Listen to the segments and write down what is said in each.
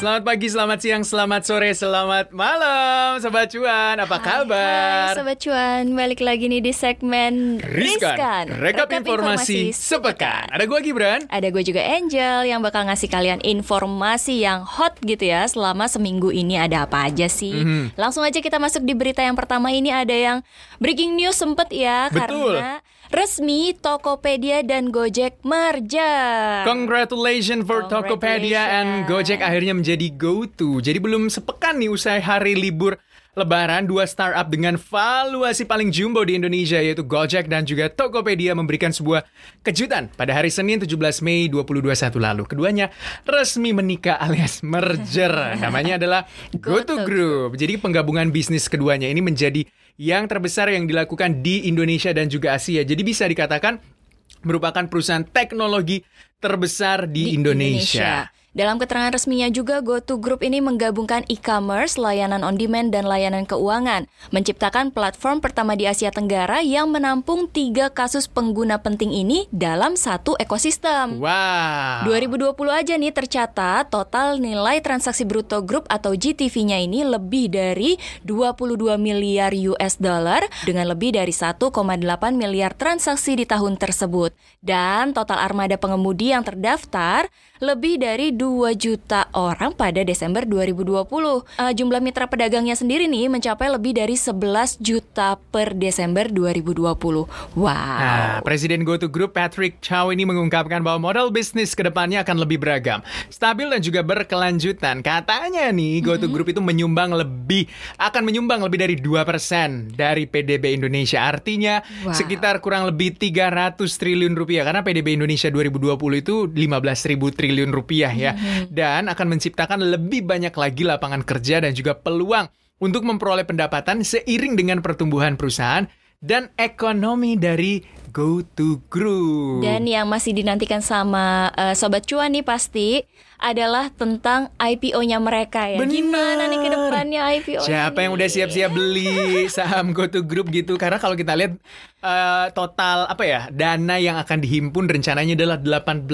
Selamat pagi, selamat siang, selamat sore, selamat malam, Sobat Cuan. Apa kabar? Hai Sobat Cuan, balik lagi nih di segmen Riskan, rekap, informasi, sepekan. Ada gue Gibran. Ada gue juga Angel yang bakal ngasih kalian informasi yang hot gitu ya selama seminggu ini ada apa aja sih. Mhm. Langsung aja kita masuk di berita yang pertama ini ada yang breaking news sempet ya Betul. karena resmi Tokopedia dan Gojek merger. Congratulations for Tokopedia and Congratulations. Gojek akhirnya menjadi go-to. Jadi belum sepekan nih usai hari libur Lebaran, dua startup dengan valuasi paling jumbo di Indonesia yaitu Gojek dan juga Tokopedia memberikan sebuah kejutan pada hari Senin 17 Mei 2021 lalu. Keduanya resmi menikah alias merger. Namanya adalah GoTo Group. Jadi penggabungan bisnis keduanya ini menjadi yang terbesar yang dilakukan di Indonesia dan juga Asia. Jadi bisa dikatakan merupakan perusahaan teknologi terbesar di, Indonesia. Dalam keterangan resminya juga, GoTo Group ini menggabungkan e-commerce, layanan on-demand, dan layanan keuangan. Menciptakan platform pertama di Asia Tenggara yang menampung tiga kasus pengguna penting ini dalam satu ekosistem. Wow. 2020 aja nih tercatat total nilai transaksi bruto grup atau GTV-nya ini lebih dari 22 miliar US dollar dengan lebih dari 1,8 miliar transaksi di tahun tersebut. Dan total armada pengemudi yang terdaftar lebih dari 2 juta orang pada Desember 2020. Eh, jumlah mitra pedagangnya sendiri nih mencapai lebih dari 11 juta per Desember 2020. Wow. Nah, Presiden GoTo Group Patrick Chow ini mengungkapkan bahwa model bisnis ke depannya akan lebih beragam, stabil dan juga berkelanjutan. Katanya nih, GoTo Group itu menyumbang lebih akan menyumbang lebih dari 2% dari PDB Indonesia. Artinya Wow. sekitar kurang lebih 300 triliun rupiah karena PDB Indonesia 2020 itu 15.000 triliun rupiah ya. Dan akan menciptakan lebih banyak lagi lapangan kerja dan juga peluang untuk memperoleh pendapatan seiring dengan pertumbuhan perusahaan dan ekonomi dari GoTo Group. Dan yang masih dinantikan sama eh, Sobat Cuan nih pasti adalah tentang IPO-nya mereka ya. Benar. Gimana nih ke depannya IPO? Siapa yang udah siap-siap beli saham GoTo Group gitu? Karena kalau kita lihat eh, total apa ya dana yang akan dihimpun rencananya adalah 18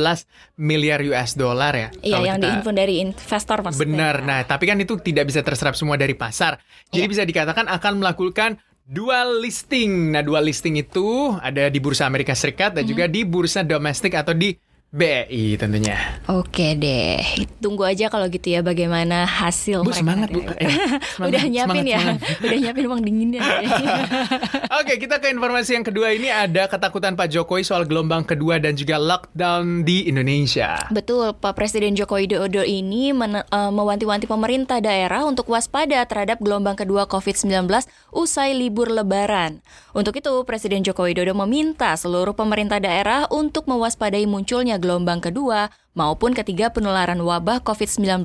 miliar US dollar ya. Iya, yang kita- dihimpun dari investor maksudnya. Benar. Nah, tapi kan itu tidak bisa terserap semua dari pasar. Jadi Iya. bisa dikatakan akan melakukan dual listing. Nah, dual listing itu ada di Bursa Amerika Serikat dan juga di bursa domestik atau di BEI tentunya. Oke deh, tunggu aja kalau gitu ya bagaimana hasil Bu semangat Bu. Eh, semangat, Udah nyiapin semangat, ya, semangat. udah nyiapin uang dinginnya. Oke, kita ke informasi yang kedua ini ada ketakutan Pak Jokowi soal gelombang kedua dan juga lockdown di Indonesia. Betul, Pak Presiden Joko Widodo ini men- eh, mewanti-wanti pemerintah daerah untuk waspada terhadap gelombang kedua COVID-19 usai libur lebaran. Untuk itu, Presiden Joko Widodo meminta seluruh pemerintah daerah untuk mewaspadai munculnya gelombang kedua maupun ketiga penularan wabah COVID-19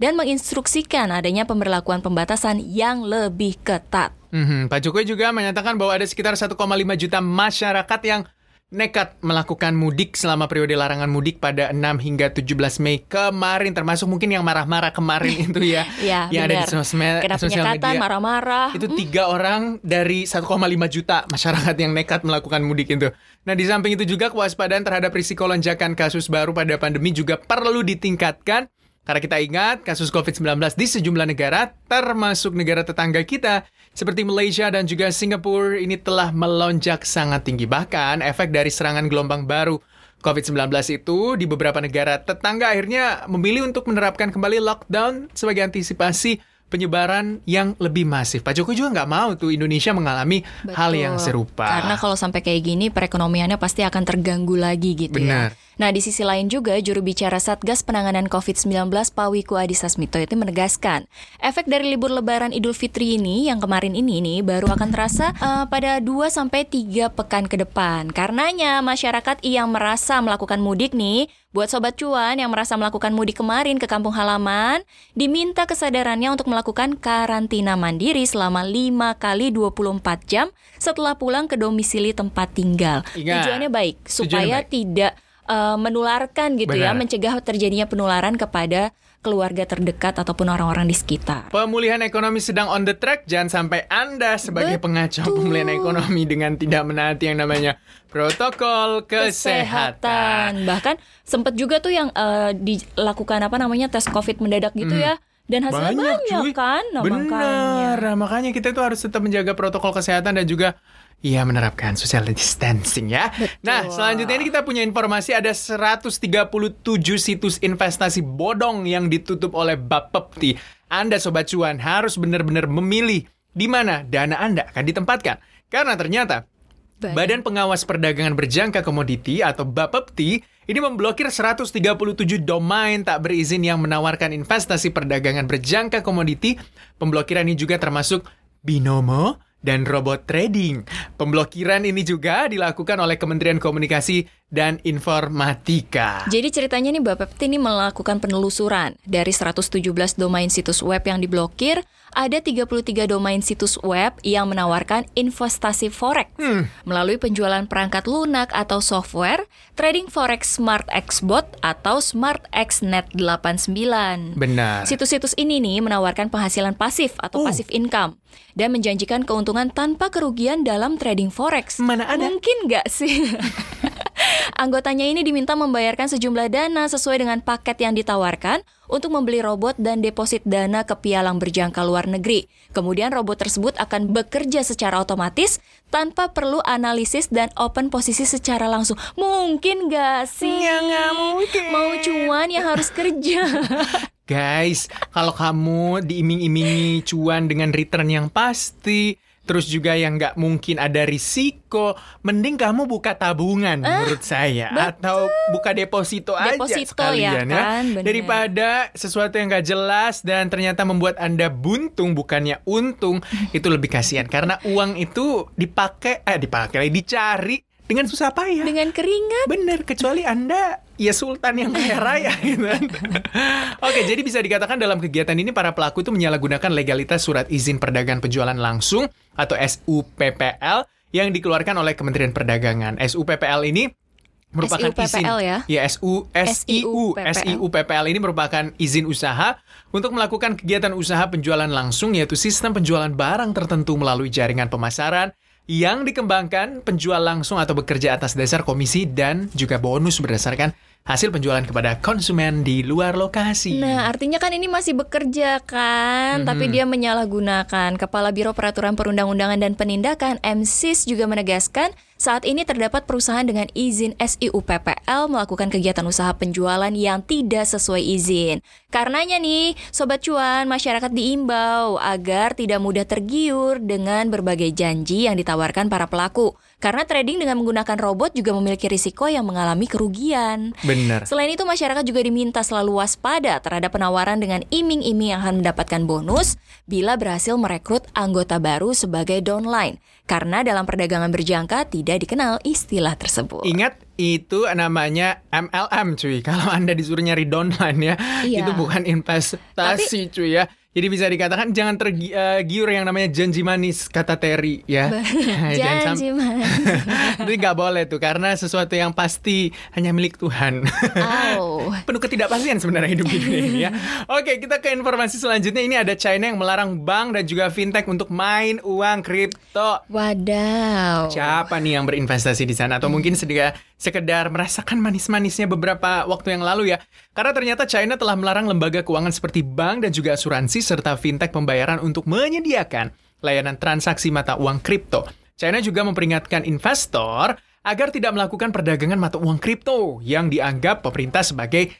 dan menginstruksikan adanya pemberlakuan pembatasan yang lebih ketat. Mhm, Pak Jokowi juga menyatakan bahwa ada sekitar 1,5 juta masyarakat yang nekat melakukan mudik selama periode larangan mudik pada 6 hingga 17 Mei kemarin termasuk mungkin yang marah-marah kemarin itu ya Ya, yang ada di sosmed Kena sosial media. marah-marah. Itu tiga orang dari 1,5 juta masyarakat yang nekat melakukan mudik itu. Nah, di samping itu juga kewaspadaan terhadap risiko lonjakan kasus baru pada pandemi juga perlu ditingkatkan. Karena kita ingat kasus COVID-19 di sejumlah negara, termasuk negara tetangga kita, seperti Malaysia dan juga Singapura, ini telah melonjak sangat tinggi. Bahkan efek dari serangan gelombang baru COVID-19 itu di beberapa negara tetangga akhirnya memilih untuk menerapkan kembali lockdown sebagai antisipasi penyebaran yang lebih masif. Pak Jokowi juga nggak mau tuh Indonesia mengalami hal yang Betul. serupa. Karena kalau sampai kayak gini perekonomiannya pasti akan terganggu lagi gitu Benar. ya. Nah, di sisi lain juga juru bicara Satgas Penanganan COVID-19 Pak Wiku Adhisa Smito itu menegaskan, efek dari libur lebaran Idul Fitri ini yang kemarin ini nih baru akan terasa eh, pada 2 sampai 3 pekan ke depan. Karenanya masyarakat yang merasa melakukan mudik nih Buat sobat cuan yang merasa melakukan mudik kemarin ke kampung halaman, diminta kesadarannya untuk melakukan karantina mandiri selama 5 kali 24 jam setelah pulang ke domisili tempat tinggal. Ingat, Tujuannya baik tujuannya supaya baik. tidak eh, menularkan gitu ya, Benar. mencegah terjadinya penularan kepada keluarga terdekat ataupun orang-orang di sekitar. Pemulihan ekonomi sedang on the track, jangan sampai Anda sebagai Betul. pengacau pemulihan ekonomi dengan tidak menaati yang namanya protokol kesehatan. Bahkan sempat juga tuh yang eh, dilakukan apa namanya tes COVID mendadak gitu ya. Dan hasilnya banyak, cuy. kan? Nah, Bener. makanya. Makanya kita tuh harus tetap menjaga protokol kesehatan dan juga ya menerapkan social distancing ya. Nah, selanjutnya ini kita punya informasi ada 137 situs investasi bodong yang ditutup oleh Bapepti. Anda sobat cuan harus benar-benar memilih di mana dana Anda akan ditempatkan. Karena ternyata Baik. Badan Pengawas Perdagangan Berjangka Komoditi atau Bapepti ini memblokir 137 domain tak berizin yang menawarkan investasi perdagangan berjangka komoditi. Pemblokiran ini juga termasuk Binomo dan robot trading. Pemblokiran ini juga dilakukan oleh Kementerian Komunikasi dan Informatika. Jadi ceritanya nih Bapepti ini melakukan penelusuran. Dari 117 domain situs web yang diblokir, ada 33 domain situs web yang menawarkan investasi forex melalui penjualan perangkat lunak atau software, trading forex Smart X Bot atau Smart X Net 89. Benar. Situs-situs ini nih menawarkan penghasilan pasif atau Oh. passive income dan menjanjikan keuntungan tanpa kerugian dalam trading forex. Mana ada? Mungkin nggak sih? Anggotanya ini diminta membayarkan sejumlah dana sesuai dengan paket yang ditawarkan untuk membeli robot dan deposit dana ke pialang berjangka luar negeri. Kemudian robot tersebut akan bekerja secara otomatis tanpa perlu analisis dan open posisi secara langsung. Mungkin nggak sih? Ya, nggak mungkin. Mau cuan ya harus kerja. Guys, kalau kamu diiming-imingi cuan dengan return yang pasti, terus juga yang nggak mungkin ada risiko, mending kamu buka tabungan menurut saya. atau buka deposito, aja Deposito sekalian ya. kan, bener. Daripada sesuatu yang nggak jelas dan ternyata membuat Anda buntung bukannya untung, itu lebih kasihan. Karena uang itu dipakai eh dipakai dicari dengan susah payah. Dengan keringat. Bener, kecuali Anda ya sultan yang kaya raya gitu kan. Oke, jadi bisa dikatakan dalam kegiatan ini para pelaku itu menyalahgunakan legalitas surat izin perdagangan penjualan langsung atau SUPPL yang dikeluarkan oleh Kementerian Perdagangan. SUPPL ini merupakan izin SIUPPL ya? Ya, SU SIU. SIUPPL ini merupakan izin usaha untuk melakukan kegiatan usaha penjualan langsung yaitu sistem penjualan barang tertentu melalui jaringan pemasaran yang dikembangkan penjual langsung atau bekerja atas dasar komisi dan juga bonus berdasarkan hasil penjualan kepada konsumen di luar lokasi. Nah, artinya kan ini masih bekerja kan, tapi Mhm. dia menyalahgunakan. Kepala Biro Peraturan Perundang-undangan dan Penindakan MSIS juga menegaskan saat ini terdapat perusahaan dengan izin SIUPPL melakukan kegiatan usaha penjualan yang tidak sesuai izin. Karenanya nih, Sobat Cuan, masyarakat diimbau agar tidak mudah tergiur dengan berbagai janji yang ditawarkan para pelaku. Karena trading dengan menggunakan robot juga memiliki risiko yang mengalami kerugian. Benar. Selain itu, masyarakat juga diminta selalu waspada terhadap penawaran dengan iming-iming yang akan mendapatkan bonus bila berhasil merekrut anggota baru sebagai downline. Karena dalam perdagangan berjangka tidak dikenal istilah tersebut. Ingat itu namanya MLM cuy. Kalau Anda disuruh nyari downline ya, Iya. itu bukan investasi cuy ya. Jadi bisa dikatakan jangan tergiur yang namanya janji manis kata Terry ya. Janji manis. Itu nggak boleh tuh karena sesuatu yang pasti hanya milik Tuhan. Au. Penuh ketidakpastian sebenarnya hidup di dunia ini ya. Oke, kita ke informasi selanjutnya. Ini ada China yang melarang bank dan juga fintech untuk main uang kripto. Wadaw. Siapa nih yang berinvestasi di sana atau mungkin sedia, sekedar merasakan manis-manisnya beberapa waktu yang lalu ya. Karena ternyata China telah melarang lembaga keuangan seperti bank dan juga asuransi serta fintech pembayaran untuk menyediakan layanan transaksi mata uang kripto. China juga memperingatkan investor agar tidak melakukan perdagangan mata uang kripto yang dianggap pemerintah sebagai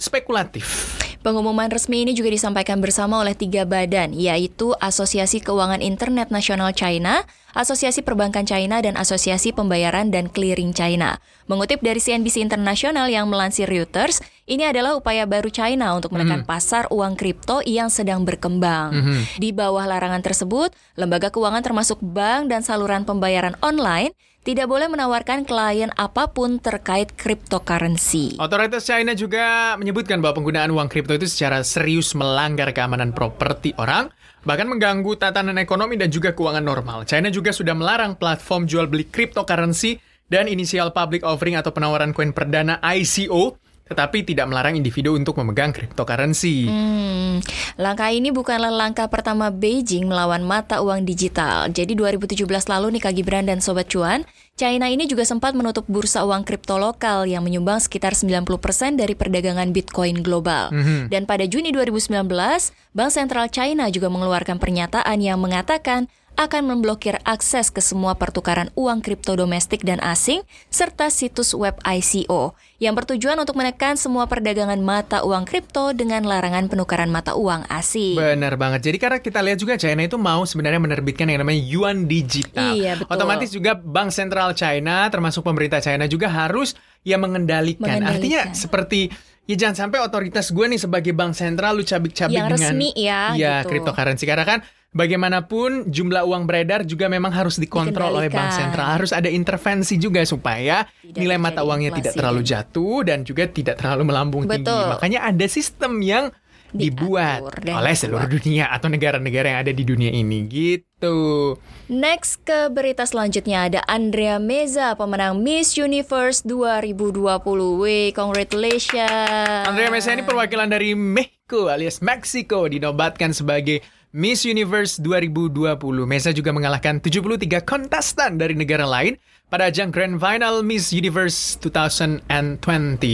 spekulatif. Pengumuman resmi ini juga disampaikan bersama oleh tiga badan, yaitu Asosiasi Keuangan Internet Nasional China, Asosiasi Perbankan China, dan Asosiasi Pembayaran dan Clearing China. Mengutip dari CNBC Internasional yang melansir Reuters, ini adalah upaya baru China untuk menekan pasar uang kripto yang sedang berkembang. Di bawah larangan tersebut, lembaga keuangan termasuk bank dan saluran pembayaran online tidak boleh menawarkan klien apa pun terkait cryptocurrency. Otoritas China juga menyebutkan bahwa penggunaan uang kripto itu secara serius melanggar keamanan properti orang, bahkan mengganggu tatanan ekonomi dan juga keuangan normal. China juga sudah melarang platform jual beli cryptocurrency dan inisial public offering atau penawaran koin perdana ICO tetapi tidak melarang individu untuk memegang cryptocurrency. Hmm, langkah ini bukanlah langkah pertama Beijing melawan mata uang digital. Jadi 2017 lalu nih Kak Gibran dan Sobat Cuan, China ini juga sempat menutup bursa uang kripto lokal yang menyumbang sekitar 90% dari perdagangan Bitcoin global. Mhm. Dan pada Juni 2019, Bank Sentral China juga mengeluarkan pernyataan yang mengatakan akan memblokir akses ke semua pertukaran uang kripto domestik dan asing serta situs web ICO yang bertujuan untuk menekan semua perdagangan mata uang kripto dengan larangan penukaran mata uang asing. Benar banget. Jadi karena kita lihat juga China itu mau sebenarnya menerbitkan yang namanya yuan digital. Iya, betul. Otomatis juga Bank Sentral China termasuk pemerintah China juga harus ya mengendalikan. Mengendalikan. Artinya seperti ya jangan sampai otoritas gue nih sebagai bank sentral lu cabik-cabik Yang dengan resmi ya, Iya, gitu. cryptocurrency karena kan bagaimanapun jumlah uang beredar juga memang harus dikontrol oleh bank sentral. Harus ada intervensi juga supaya Tidak nilai mata uangnya tidak inflasi. terlalu jatuh dan juga tidak terlalu melambung tinggi. Betul. Makanya ada sistem yang dibuat oleh dibuat. seluruh dunia atau negara-negara yang ada di dunia ini gitu. Next ke berita selanjutnya ada Andrea Meza, pemenang Miss Universe 2020. Wih, congratulations. Andrea Mesa ini perwakilan dari Mexico alias Meksiko dinobatkan sebagai Miss Universe 2020. Mesa juga mengalahkan 73 kontestan dari negara lain pada ajang Grand Final Miss Universe 2020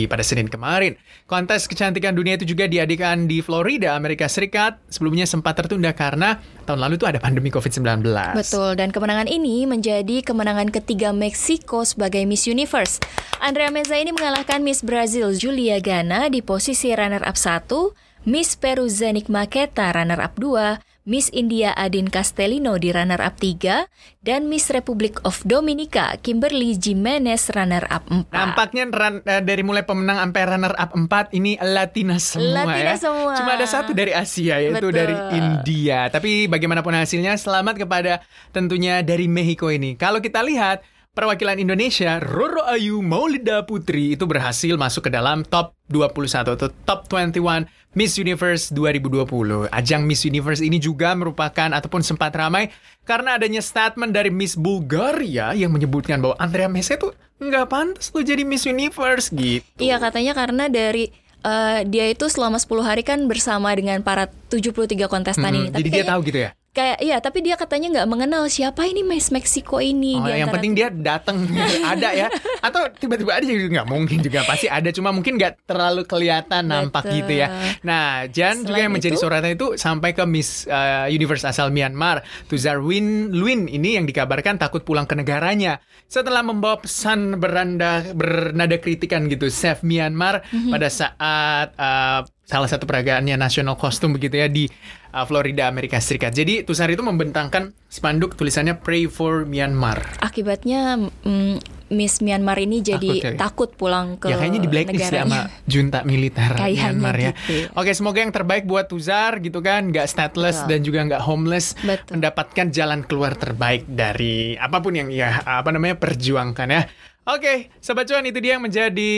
pada Senin kemarin. Kontes kecantikan dunia itu juga diadakan di Florida, Amerika Serikat. Sebelumnya sempat tertunda karena tahun lalu itu ada pandemi COVID-19. Betul, dan kemenangan ini menjadi kemenangan ketiga Meksiko sebagai Miss Universe. Andrea Meza ini mengalahkan Miss Brazil Julia Gana di posisi runner-up 1, Miss Peru Zenik Maketa runner-up 2, Miss India Adin Castellino di runner-up 3, dan Miss Republic of Dominica Kimberly Jimenez runner-up 4. Nampaknya ran- eh, dari mulai pemenang sampai runner up 4 ini Latina semua Latina ya. semua. Cuma ada satu dari Asia yaitu Betul. dari India. Tapi bagaimanapun hasilnya selamat kepada tentunya dari Mexico ini. Kalau kita lihat perwakilan Indonesia Roro Ayu Maulida Putri itu berhasil masuk ke dalam top 21 atau top 21 Miss Universe 2020. Ajang Miss Universe ini juga merupakan ataupun sempat ramai karena adanya statement dari Miss Bulgaria yang menyebutkan bahwa Andrea Mesa itu nggak pantas lo jadi Miss Universe gitu. Iya katanya karena dari eh, dia itu selama 10 hari kan bersama dengan para 73 kontestan ini. Hmm, jadi dia kayaknya- tahu gitu ya. Kayak iya, tapi dia katanya nggak mengenal siapa ini Miss Meksiko ini. Oh, di yang penting dia datang ada ya. Atau tiba-tiba ada juga nggak mungkin juga pasti ada cuma mungkin nggak terlalu kelihatan nampak Betul. gitu ya. Nah, Jan juga Selain yang menjadi itu- sorotan itu sampai ke Miss uh, Universe asal Myanmar, Tuzar Win Luin ini yang dikabarkan takut pulang ke negaranya setelah membawa pesan beranda bernada kritikan gitu Save Myanmar Mhm. pada saat uh, salah satu peragaannya nasional kostum begitu ya di uh, Florida Amerika Serikat. Jadi Tuzar itu membentangkan spanduk tulisannya Pray for Myanmar. Akibatnya mm, Miss Myanmar ini jadi Takut takut, pulang ke ya kayaknya di blacklist ya sama junta militer Kayaknya Myanmar ya. gitu. Oke, semoga yang terbaik buat Tuzar gitu kan, nggak stateless Betul. dan juga nggak homeless, Betul. mendapatkan jalan keluar terbaik dari apa pun yang ya apa namanya perjuangkan ya. Oke, Sobat Cuan itu dia yang menjadi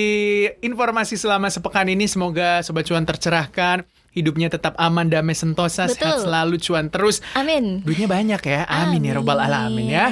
informasi selama sepekan ini. Semoga Sobat Cuan tercerahkan, hidupnya tetap aman, damai, sentosa, sehat Betul. selalu, cuan terus. Amin. Duitnya banyak ya, amin, ya robbal alamin ya.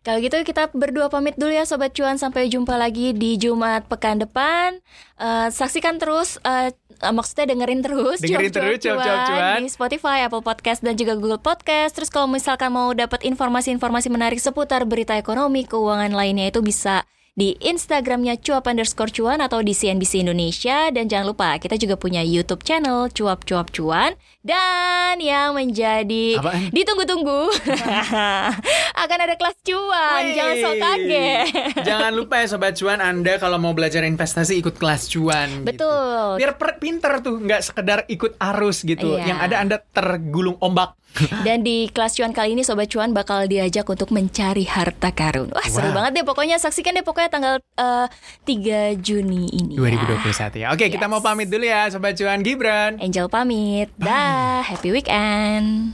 Kalau gitu kita berdua pamit dulu ya Sobat Cuan. Sampai jumpa lagi di Jumat pekan depan. Eh, Saksikan terus eh, Maksudnya dengerin terus Dengerin Cuap-Cuap terus Cuap-Cuap Cuan. Di Spotify, Apple Podcast Dan juga Google Podcast. Terus kalau misalkan mau dapat informasi-informasi menarik Seputar berita ekonomi, keuangan lainnya Itu bisa di Instagramnya cuap underscore cuan atau di CNBC Indonesia dan jangan lupa kita juga punya YouTube channel cuap cuap cuan dan yang menjadi Apaan? ditunggu-tunggu akan ada kelas cuan jangan sok Wey. kaget Jangan lupa ya Sobat Cuan, Anda kalau mau belajar investasi ikut kelas cuan. gitu. Betul. Biar per- pinter tuh, nggak sekedar ikut arus gitu. Iya. Yang ada Anda tergulung ombak. dan di kelas cuan kali ini sobat cuan bakal diajak untuk mencari harta karun wah seru Wow. banget deh pokoknya saksikan deh pokoknya tanggal eh, 3 Juni ini ya. 2021 ya. Oke, kita Yes. mau pamit dulu ya Sobat Cuan Gibran. Angel pamit dah happy weekend